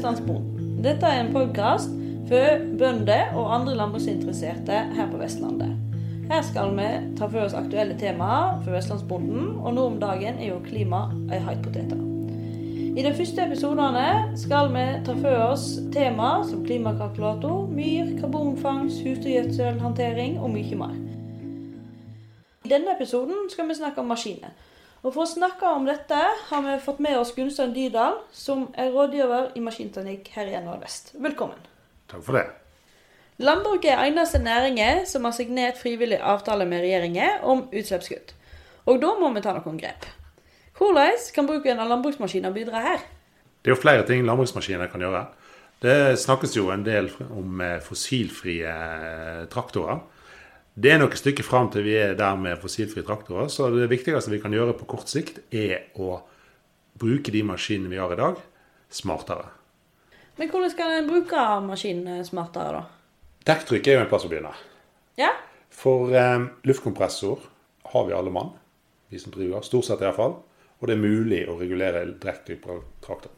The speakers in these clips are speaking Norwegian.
Vestlandsbonden. Dette er en podkast for bønder og andre landbruksinteresserte her på Vestlandet. Her skal vi ta for oss aktuelle temaer for vestlandsbonden, og nå om dagen er jo klima ei heit potet. I de første episodene skal vi ta for oss temaer som klimakalkulator, myr, karbonfangst, husdyrgjødselhåndtering og mye mer. I denne episoden skal vi snakke om maskiner. Og For å snakke om dette har vi fått med oss Gunstein Dydal, som er rådgiver i maskinteknikk her i NHL Vest. Velkommen. Takk for det. Landbruket er eneste næringen som har signert frivillig avtale med regjeringen om utslippskutt. Og da må vi ta noen grep. Hvordan kan bruken av landbruksmaskiner bidra her? Det er jo flere ting landbruksmaskiner kan gjøre. Det snakkes jo en del om eh, fossilfrie eh, traktorer. Det er nok et stykke fram til vi er der med fossilfrie traktorer. Så det viktigste vi kan gjøre på kort sikt, er å bruke de maskinene vi har i dag, smartere. Men hvordan skal en bruke maskinene smartere, da? Dekktrykk er jo en plass å begynne. Ja? For eh, luftkompressor har vi alle mann, vi som driver, stort sett iallfall. Og det er mulig å regulere dekktrykk på traktoren.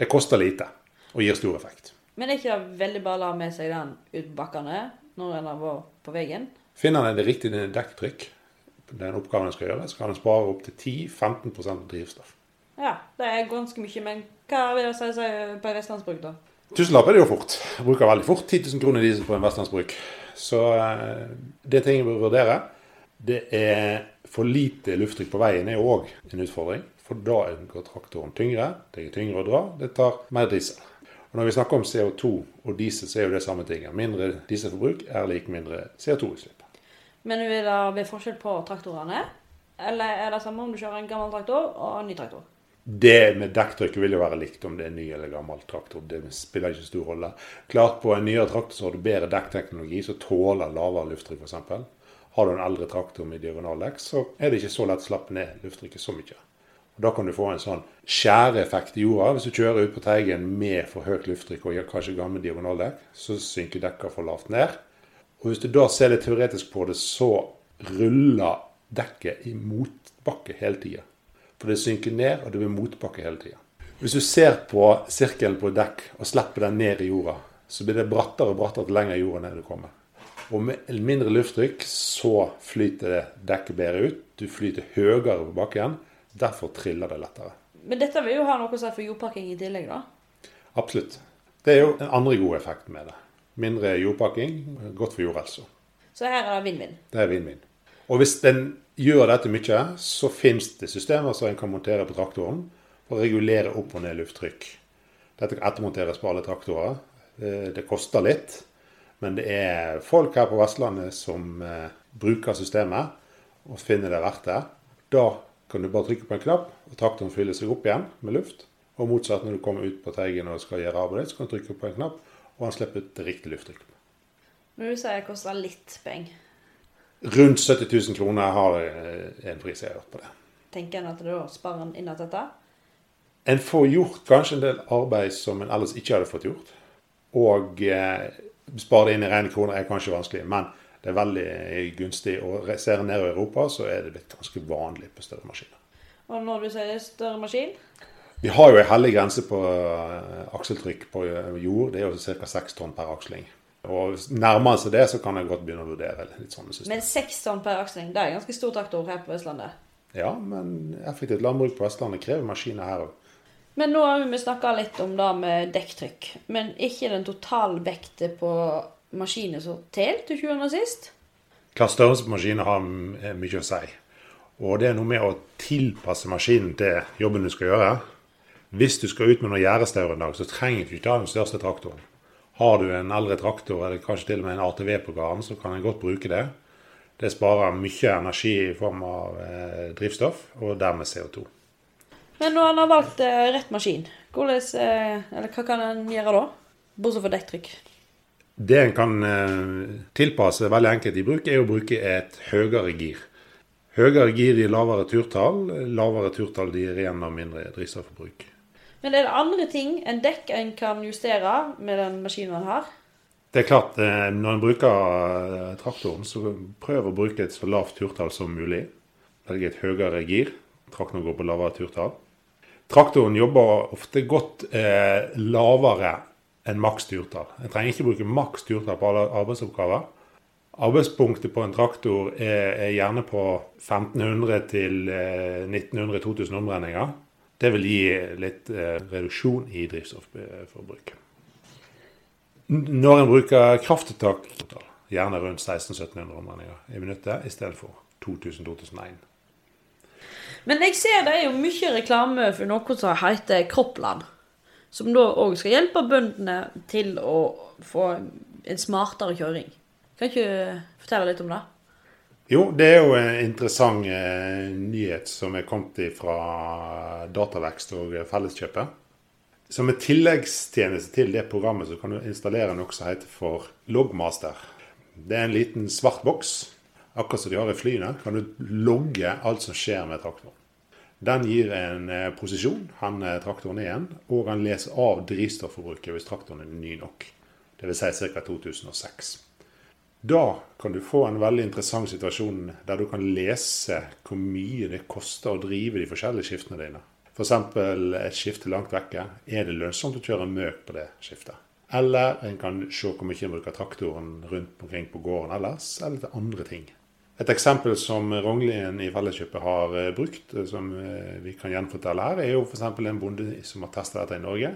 Det koster lite og gir stor effekt. Men er ikke det veldig bare å la med seg den ut på bakkene når en har vært på veien? Finner den det riktige dekktrykk, den oppgaven den skal gjøre, så kan den spare opptil 10-15% drivstoff. Ja, det er ganske mye. Men hva vil det si på en vestlandsbruk, da? Tusenlapp er det jo fort. Jeg bruker veldig fort 10 000 kroner diesel på en vestlandsbruk. Så eh, det ting jeg bør vurdere. Det er for lite lufttrykk på veien er òg en utfordring. For da går traktoren tyngre. Det er tyngre å dra. Det tar mer diesel. Og Når vi snakker om CO2 og diesel, så er jo det samme ting. Mindre dieselforbruk er lik mindre CO2-utslipp. Men vil det være forskjell på traktorene? Eller er det samme om du kjører en gammel traktor og en ny traktor? Det med dekktrykket vil jo være likt om det er ny eller gammel traktor. Det spiller ikke stor rolle. Klart På en nyere traktor så har du bedre dekkteknologi som tåler lavere lufttrykk f.eks. Har du en eldre traktor med diagonaldekk, så er det ikke så lett å slappe ned lufttrykket så mye. Og Da kan du få en sånn skjæreeffekt i jorda. Hvis du kjører ut på Teigen med for høyt lufttrykk og kanskje gammel diagonaldekk, så synker dekka for lavt ned. Og Hvis du da ser litt teoretisk på det, så ruller dekket i motbakke hele tida. For det synker ned, og det blir motbakke hele tida. Hvis du ser på sirkelen på et dekk og slipper den ned i jorda, så blir det brattere og brattere til lenger jorda ned du kommer. Og med mindre lufttrykk så flyter det dekket bedre ut. Du flyter høyere på bakken. Derfor triller det lettere. Men dette vil jo ha noe å si for jordpakking i tillegg, da? Absolutt. Det er jo en andre god effekt med det. Mindre jordpakking, godt for jordhelsa. Så her er det vinn-vinn? Det er vinn-vinn. Og hvis den gjør dette mye, så finnes det systemer som en kan montere på traktoren for å regulere opp og ned lufttrykk. Dette kan ettermonteres på alle traktorer. Det koster litt, men det er folk her på Vestlandet som eh, bruker systemet og finner det verdt det. Da kan du bare trykke på en knapp, og traktoren fyller seg opp igjen med luft. Og motsatt, når du kommer ut på Teigen og skal gjøre arbeidet, så kan du trykke på en knapp, og han slipper ut det riktige lufttrykket. Men du sier det koster litt penger. Rundt 70 000 kroner har en pris jeg har hørt på det. Tenker en at da sparer en inn at dette? En får gjort kanskje en del arbeid som en ellers ikke hadde fått gjort. Og eh, spare det inn i rene kroner er kanskje vanskelig, men det er veldig gunstig. Og ser en ned i Europa, så er det blitt ganske vanlig på større maskiner. Og når du sier større maskin? Vi har jo en hellig grense på akseltrykk på jord. Det er jo ca. 6 tonn per aksling. Og Nærmer seg det, så kan jeg godt begynne å vurdere litt sånne systemer. Men seks tonn per aksling, det er ganske stor traktor her på Vestlandet? Ja, men effektivt landbruk på Vestlandet krever maskiner her òg. Men nå har vi snakka litt om det med dekktrykk. Men ikke den totalvekten på maskiner som telt til sjuende og sist? Hva størrelse på maskiner har mye å si. Og det er noe med å tilpasse maskinen til jobben du skal gjøre. Hvis du skal ut med noe gjerdestaur en dag, så trenger du ikke ta den største traktoren. Har du en eldre traktor eller kanskje til og med en ATV-program, så kan en godt bruke det. Det sparer mye energi i form av eh, drivstoff, og dermed CO2. Men når han har valgt eh, rett maskin, hvordan, eh, eller hva kan en gjøre da? Bortsett fra dekktrykk. Det en kan eh, tilpasse veldig enkelt i bruk, er å bruke et høyere gir. Høyere gir gir lavere turtall. Lavere turtall gir igjen mindre drivstofforbruk. Men er det andre ting enn dekk en kan justere med den maskinen en har? Det er klart, Når en bruker traktoren, så prøv å bruke et så lavt turtall som mulig. Velg et høyere gir. Traktoren går på lavere turtall. Traktoren jobber ofte godt eh, lavere enn maks turtall. En trenger ikke bruke maks turtall på alle arbeidsoppgaver. Arbeidspunktet på en traktor er, er gjerne på 1500 til eh, 1900-2000 omdreininger. Det vil gi litt eh, reduksjon i drivstoffforbruk. Når en bruker kraftuttak, gjerne rundt 1600-1700 omdreininger i minuttet i stedet for 2000-2001. Men jeg ser det er jo mye reklame for noe som heter Kroppland. Som da òg skal hjelpe bøndene til å få en smartere kjøring. Kan ikke du fortelle litt om det? Jo, det er jo en interessant eh, nyhet som er kommet fra Datavekst og Felleskjøpet. Som en tilleggstjeneste til det programmet så kan du installere noe som heter for Logmaster. Det er en liten svart boks. Akkurat som de har i flyene, kan du logge alt som skjer med traktoren. Den gir en eh, posisjon han eh, traktoren er igjen, og han leser av drivstofforbruket hvis traktoren er ny nok. Dvs. Si ca. 2006. Da kan du få en veldig interessant situasjon der du kan lese hvor mye det koster å drive de forskjellige skiftene dine. F.eks. et skifte langt vekke. Er det lønnsomt å kjøre møk på det skiftet? Eller en kan se hvor mye en bruker traktoren rundt omkring på gården ellers, eller til andre ting. Et eksempel som Rognlien i Felleskjøpet har brukt, eh, som eh, vi kan gjenfortelle her, er jo f.eks. en bonde som har testa dette i Norge.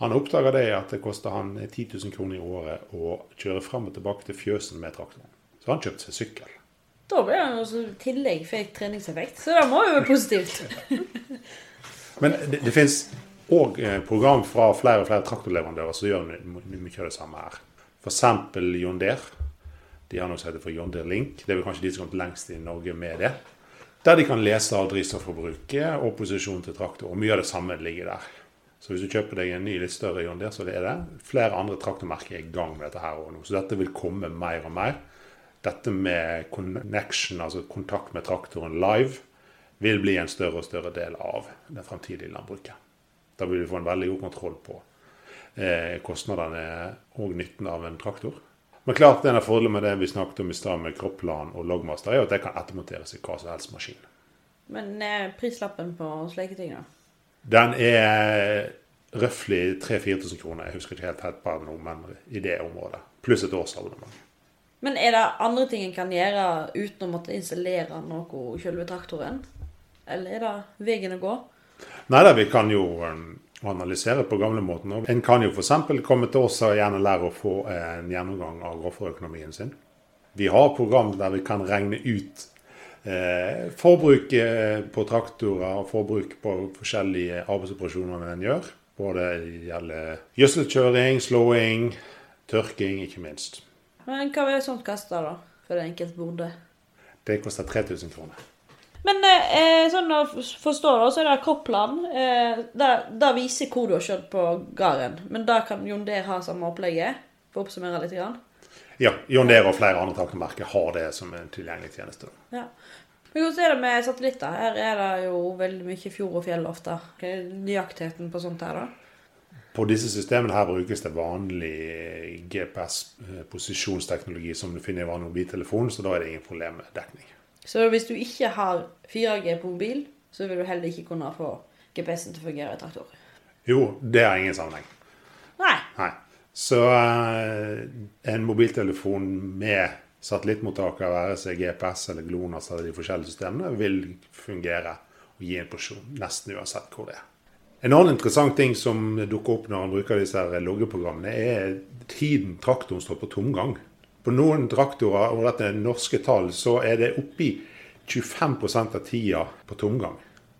Han oppdaga det at det koster han 10 000 kroner i året å kjøre fram og tilbake til fjøsen med traktoren. Så han kjøpte seg sykkel. Da ble han også i tillegg fikk treningseffekt, så det må jo være positivt. Men det, det finnes òg program fra flere og flere traktorleverandører som gjør mye av det samme her. F.eks. John Deere de har noe som heter for John Deere Link. Det er vel kanskje de som har kommet lengst i Norge med det. Der de kan lese drivstofforbruket og posisjonen til traktor. Og mye av det samme ligger der. Så hvis du kjøper deg en ny, litt større John Deere, så er det. Flere andre traktormerker er i gang med dette her òg nå. Så dette vil komme mer og mer. Dette med connection, altså kontakt med traktoren live, vil bli en større og større del av det fremtidige landbruket. Da vil vi få en veldig god kontroll på eh, kostnadene og nytten av en traktor. Men klart en av fordelene med det vi snakket om i stad med kropplan og logmaster, er at det kan ettermonteres i hva som helst maskin. Men er prislappen på slike ting, da? Den er røftlig 3000-4000 kroner. Jeg husker ikke helt helt på nå, men i det området. Pluss et årsabonnement. Men er det andre ting en kan gjøre uten å måtte installere noe i selve traktoren? Eller er det veien å gå? Nei da, vi kan jo um, analysere på gamlemåten. En kan jo f.eks. komme til oss og gjerne lære å få en gjennomgang av råfòrøkonomien sin. Vi har program der vi kan regne ut forbruk på traktorer og forbruk på forskjellige arbeidsoperasjoner en gjør. Både det gjelder gjødselkjøring, slåing, tørking, ikke minst. Men hva vil sånt koste da, for en enkelt bonde? Det koster 3000 kroner. Men eh, sånn å forstå det, så er det kroppland. Eh, det, viser hvor du har kjørt på gården. Men da kan Jon Deere ha samme opplegget? For å oppsummere litt? Grann. Ja. John Deere og flere andre traktormerker har det som en tilgjengelig tjeneste. Ja. Men hvordan er det med satellitter? Her er det jo veldig mye fjord og fjell ofte. Hva er nøyaktigheten på sånt her, da? På disse systemene her brukes det vanlig GPS-posisjonsteknologi som du finner i vanlig mobiltelefon, så da er det ingen problem med dekning. Så hvis du ikke har 4G på mobil, så vil du heller ikke kunne få GPS-en til å fungere i traktor. Jo, det har ingen sammenheng. Nei. Nei. Så uh, en mobiltelefon med satellittmottaker, være seg GPS eller GLONASS eller de forskjellige systemene, vil fungere og gi en porsjon nesten uansett hvor det er. En annen interessant ting som dukker opp når man bruker disse loggeprogrammene, er tiden traktoren står på tomgang. På noen traktorer, og dette er norske tall, så er det oppi 25 av tida på tomgang.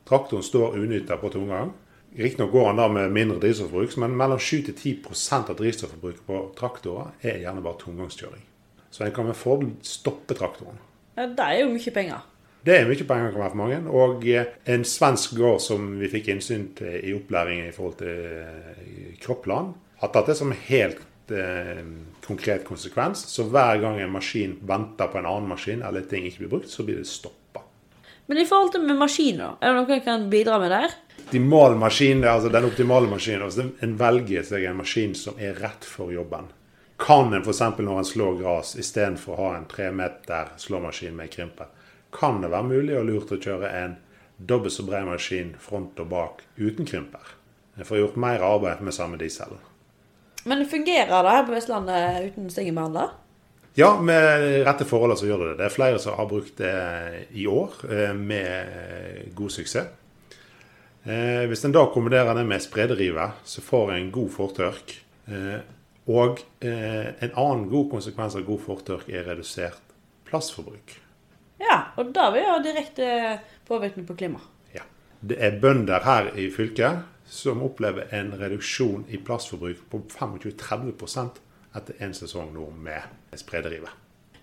Traktoren står unytta på tomgang. Riktignok går han da med mindre drivstofforbruk, men mellom 7-10% av drivstofforbruket på traktorer er gjerne bare tomgangskjøring. Så en kan med fordel stoppe traktoren. Ja, Det er jo mye penger. Det er mye penger kan være for mange. Og eh, en svensk gård som vi fikk innsyn til i opplæringen i forhold til eh, Kroppland, har tatt det som helt eh, konkret konsekvens. Så hver gang en maskin venter på en annen maskin, eller ting ikke blir brukt, så blir det stoppa. Men i forhold til med maskiner, er det noe jeg kan bidra med der? Optimal maskin, altså Den optimale maskinen altså En velger seg en maskin som er rett for jobben. Kan en f.eks. når en slår gress, istedenfor å ha en tre meter slåmaskin med krimper, kan det være mulig og lurt å kjøre en dobbelt så bred maskin front og bak uten krymper. En får gjort mer arbeid med samme dieselen. Men fungerer det her på Vestlandet uten stengebehandler? Ja, med rette forhold så gjør det det. Det er flere som har brukt det i år eh, med god suksess. Eh, hvis en da kombinerer det med sprederive, så får en god fortørk. Eh, og en annen god konsekvens av god fortørk er redusert plastforbruk. Ja, og da vil ha direkte påvirkning på klimaet. Ja. Det er bønder her i fylket som opplever en reduksjon i plastforbruk på 25-30 etter en sesong nå med sprederive.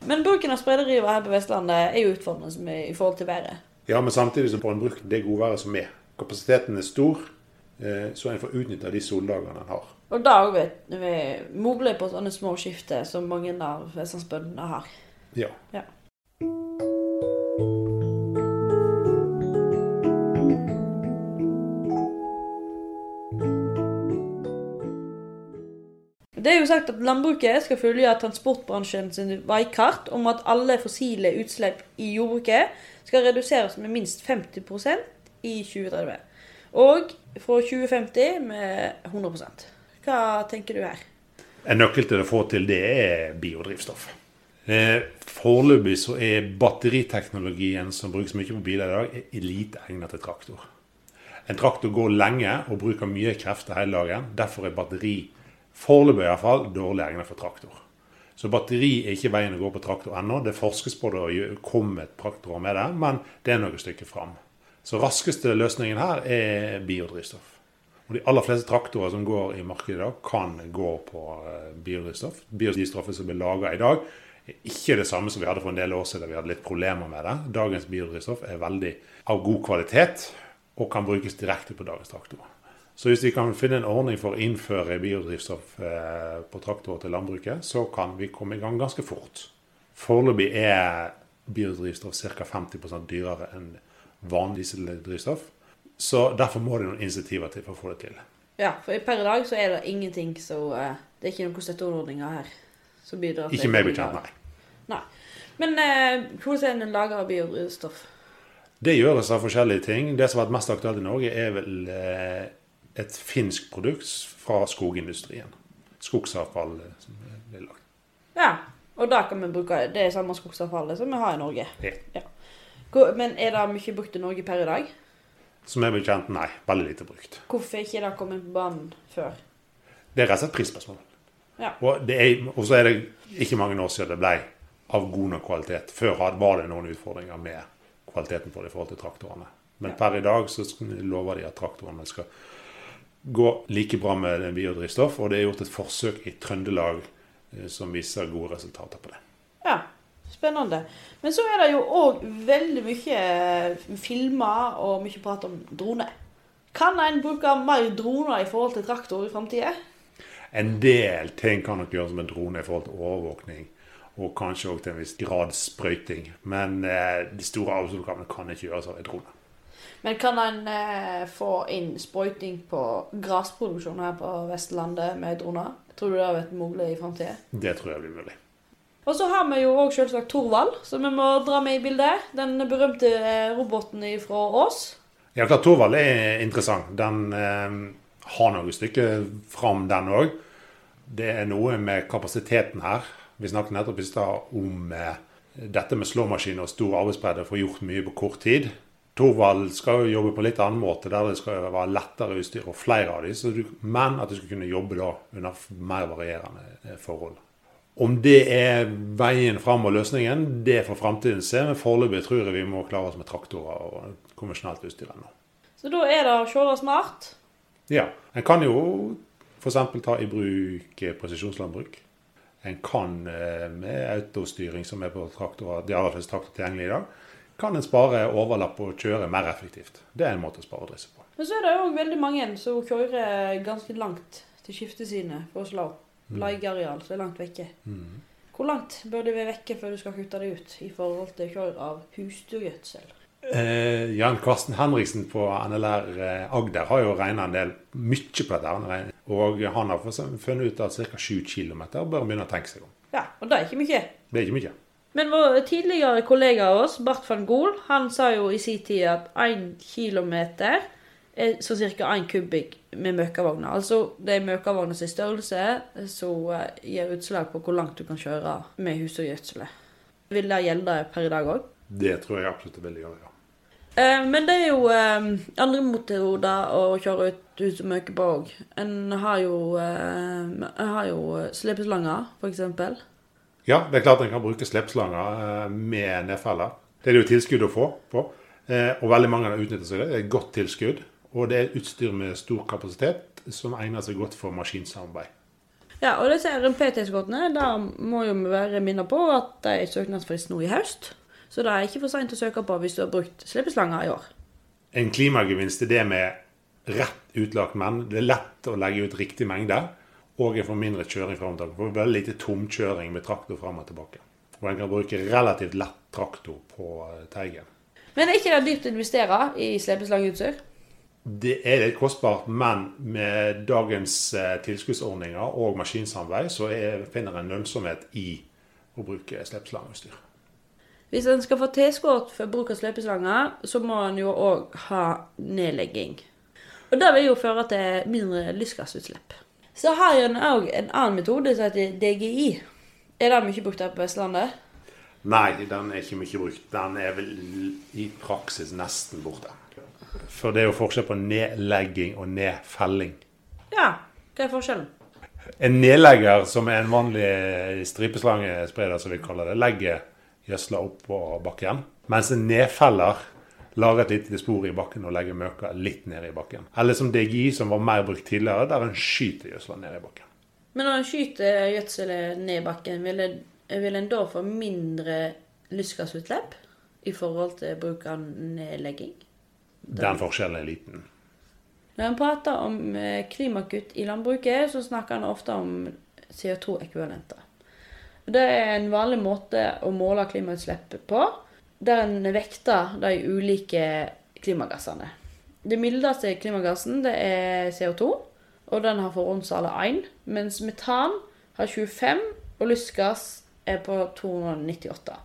Men bruken av sprederive her på Vestlandet er jo utfordrende i forhold til været. Ja, men samtidig så får en brukt det godværet som er. Kapasiteten er stor, eh, så en får utnytta de soldagene en har. Og da òg mulig på sånne små skifter som mange av vestlandsbøndene har. Ja. ja. Det er jo sagt at landbruket skal følge transportbransjen sin veikart om at alle fossile utslipp i jordbruket skal reduseres med minst 50 i 2030. Og fra 2050 med 100% Hva tenker du her? En nøkkel til å få til det er biodrivstoff. Eh, foreløpig så er batteriteknologien som brukes mye på biler i dag, lite egnet til traktor. En traktor går lenge og bruker mye krefter hele dagen. Derfor er batteri Foreløpig iallfall dårlig egnet for traktor. Så batteri er ikke veien å gå på traktor ennå. Det forskes på det og kommer et traktor med det, men det er noen stykker fram. Så raskeste løsningen her er biodrivstoff. Og De aller fleste traktorer som går i markedet i dag, kan gå på eh, biodrivstoff. Biodrivstoffet som blir laga i dag, er ikke det samme som vi hadde for en del år siden. Vi hadde litt problemer med det. Dagens biodrivstoff er veldig av god kvalitet og kan brukes direkte på dagens traktorer. Så hvis vi kan finne en ordning for å innføre biodrivstoff eh, på traktorer til landbruket, så kan vi komme i gang ganske fort. Foreløpig er biodrivstoff ca. 50% dyrere enn vanlig dieseldrivstoff. Så derfor må det noen initiativer til for å få det til. Ja, for per i dag så er det ingenting så uh, Det er ikke noen støtteordninger her som bidrar til Ikke meg bekjent, nei. nei. Men uh, hvordan er det lager av biodrivstoff? Det gjøres av forskjellige ting. Det som har vært mest aktuelt i Norge, er vel uh, et finsk produkt fra skogindustrien. Skogsavfall som blir lagd. Ja, og da kan vi bruke det samme skogsavfallet som vi har i Norge. Ja. ja. Men er det mye brukt i Norge per i dag? Som jeg bekjent, kjent, nei. Veldig lite brukt. Hvorfor ikke det kommet på banen før? Det er rett og slett prisspørsmål. Ja. Og, og så er det ikke mange år siden det ble av god nok kvalitet. Før var det noen utfordringer med kvaliteten på det i forhold til traktorene. Men ja. per i dag så lover de at traktorene skal gå like bra med biodrivstoff. Og det er gjort et forsøk i Trøndelag eh, som viser gode resultater på det. Ja, spennende. Men så er det jo òg veldig mye eh, filmer og mye prat om droner. Kan en bruke mer droner i forhold til traktor i framtida? En del ting kan nok gjøres med drone i forhold til overvåkning. Og kanskje òg til en viss grad sprøyting. Men eh, de store avlsoppgavene kan ikke gjøres av en drone. Men kan en eh, få inn sprøyting på gressproduksjon her på Vestlandet med droner? Tror du det har vært mulig i framtida? Det tror jeg blir mulig. Og så har vi jo òg selvsagt Thorvald, som vi må dra med i bildet. Den berømte eh, roboten fra Ås. Ja, klart Thorvald er interessant. Den eh, har noen stykker fram, den òg. Det er noe med kapasiteten her. Vi snakket nettopp i stad om eh, dette med slåmaskin og stor arbeidsbredde for å få gjort mye på kort tid. Thorvald skal jo jobbe på litt annen måte, der det skal være lettere utstyr og flere av dem, men at du skal kunne jobbe da under mer varierende eh, forhold. Om det er veien fram og løsningen, det får framtiden se. Men foreløpig tror jeg vi må klare oss med traktorer og konvensjonelt utstyr ennå. Så da er det å kjøre smart? Ja. En kan jo f.eks. ta i bruk presisjonslandbruk. En kan eh, med autostyring som er på traktorer, de aller fleste traktorer tilgjengelig i dag kan en spare overlapp og kjøre mer effektivt. Det er en måte å spare drisse på. Men så er det òg veldig mange som kjører ganske langt til skiftet sine for å slå. Mm. Leieareal som er langt vekke. Mm. Hvor langt bør det være vekke før du skal kutte det ut i forhold til kjør av husdyrgjødsel? Eh, Jan Karsten Henriksen på NLR eh, Agder har jo regna en del mye på dette. Og han har funnet ut at ca. 7 km bør begynne å tenke seg om. Ja, Og det er ikke mye? Det er ikke mye. Men vår tidligere kollega av oss, Bart van Gool, han sa jo i sin tid at 1 km er så ca. 1 kubikk med møkavogner. Altså det er møkavogners størrelse som eh, gir utslag på hvor langt du kan kjøre med husdyrgjødselet. Vil det gjelde per i dag òg? Det tror jeg absolutt det vil gjøre, ja. Eh, men det er jo eh, andre metoder å kjøre ut hus og møke på òg. En har jo, eh, har jo slepeslanger, f.eks. Ja, det er klart en kan bruke slepslanger eh, med nedfeller. Det er det jo tilskudd å få på. Eh, og veldig mange har utnyttet seg det. Det er et godt tilskudd. Og det er utstyr med stor kapasitet som egner seg godt for maskinsamarbeid. Ja, og disse RMP-tilskuddene, der må jo vi være minnet på at det er søknadsfrist nå i høst. Så det er ikke for seint å søke på hvis du har brukt sleppeslanger i år. En klimagevinst er det med rett utlagt menn. Det er lett å legge ut riktig mengde. Og en får mindre kjøring fram og tilbake. Får veldig lite tomkjøring med traktor fram og tilbake. Og en kan bruke relativt lett traktor på eh, Teigen. Men er ikke det dyrt å investere i slepeslangeutstyr? Det er litt kostbart, men med dagens eh, tilskuddsordninger og maskinsamarbeid, så er, finner en lønnsomhet i å bruke slepeslangeutstyr. Hvis en skal få tilskudd for bruk av slepeslanger, så må en jo òg ha nedlegging. Og det vil jo føre til mindre lystgassutslipp. Så har en òg en annen metode som heter DGI. Er den mye brukt her på Vestlandet? Nei, den er ikke mye brukt. Den er vel i praksis nesten borte. For det er jo forskjell på nedlegging og nedfelling. Ja, hva er forskjellen? En nedlegger, som er en vanlig stripeslangespreder, som vi kaller det, legger gjødsla på bakken. Mens en nedfeller lager et lite spor i bakken og legger møka litt ned i bakken. Eller som DGI, som var mer brukt tidligere, der en skyter gjødsla ned i bakken. Men når en skyter gjødselet ned i bakken, vil en, vil en da få mindre lystgassutslipp i forhold til bruk av nedlegging? Den forskjellen er liten. Når han prater om eh, klimakutt i landbruket, så snakker han ofte om CO2-ekvivalenter. Det er en vanlig måte å måle klimautslippet på, der en vekter de ulike klimagassene. Det mildeste klimagassen det er CO2, og den har forhåndsale 1, mens metan har 25, og lystgass er på 298.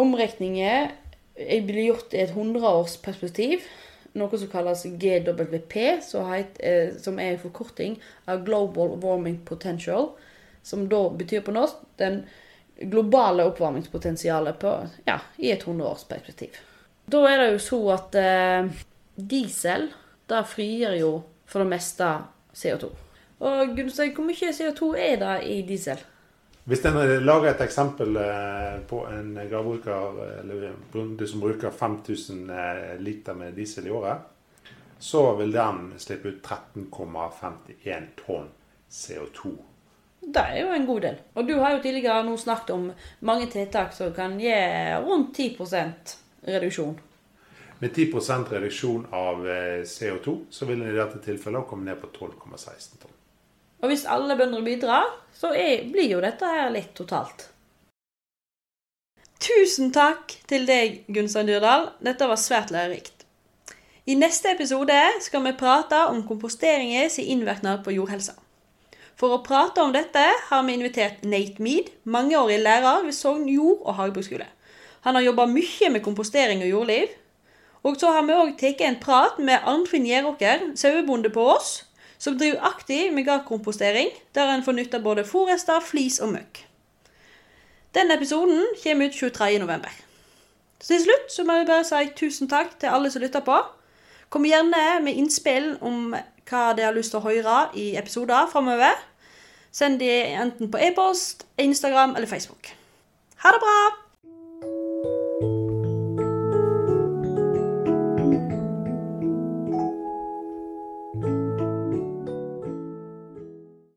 Omregninger blir gjort i et 100-årsperspektiv, noe som kalles GWP, som er en forkorting av Global Warming Potential, som da betyr på norsk den globale oppvarmingspotensialet på, ja, i et 100-årsperspektiv. Da er det jo så at eh, diesel da frigjør jo for det meste CO2. Og Gunnstein, hvor mye CO2 er det i diesel? Hvis en lager et eksempel eh, på en gravbruker, eller bonde som bruker 5000 eh, liter med diesel i året, så vil den slippe ut 13,51 tonn CO2 det er jo en god del. Og du har jo tidligere nå snakket om mange tiltak som kan gi rundt 10% reduksjon. Med 10% reduksjon av eh, CO2 så vil den i dette tilfellet komme ned på 12,16 tonn. Og hvis alle bønder bidrar, så er, blir jo dette her litt totalt. Tusen takk til deg, Gunstein Dyrdal. Dette var svært lærerikt. I neste episode skal vi prate om komposteringens innvirkning på jordhelsa. For å prate om dette har vi invitert Nate Mead, mangeårig lærer ved Sogn jord- og hagebruksskole. Han har jobba mye med kompostering og jordliv. Og så har vi òg tatt en prat med Arnfinn Gjeråker, sauebonde på Ås, som driver aktiv med gardkompostering, der en får nytta både fòrrester, flis og møkk. Denne episoden kommer ut 23.11. Til slutt så må vi bare si tusen takk til alle som lytter på. Kom gjerne med innspill om hva de har lyst til å høre i episoder framover. Send de enten på e-post, Instagram eller Facebook. Ha det bra!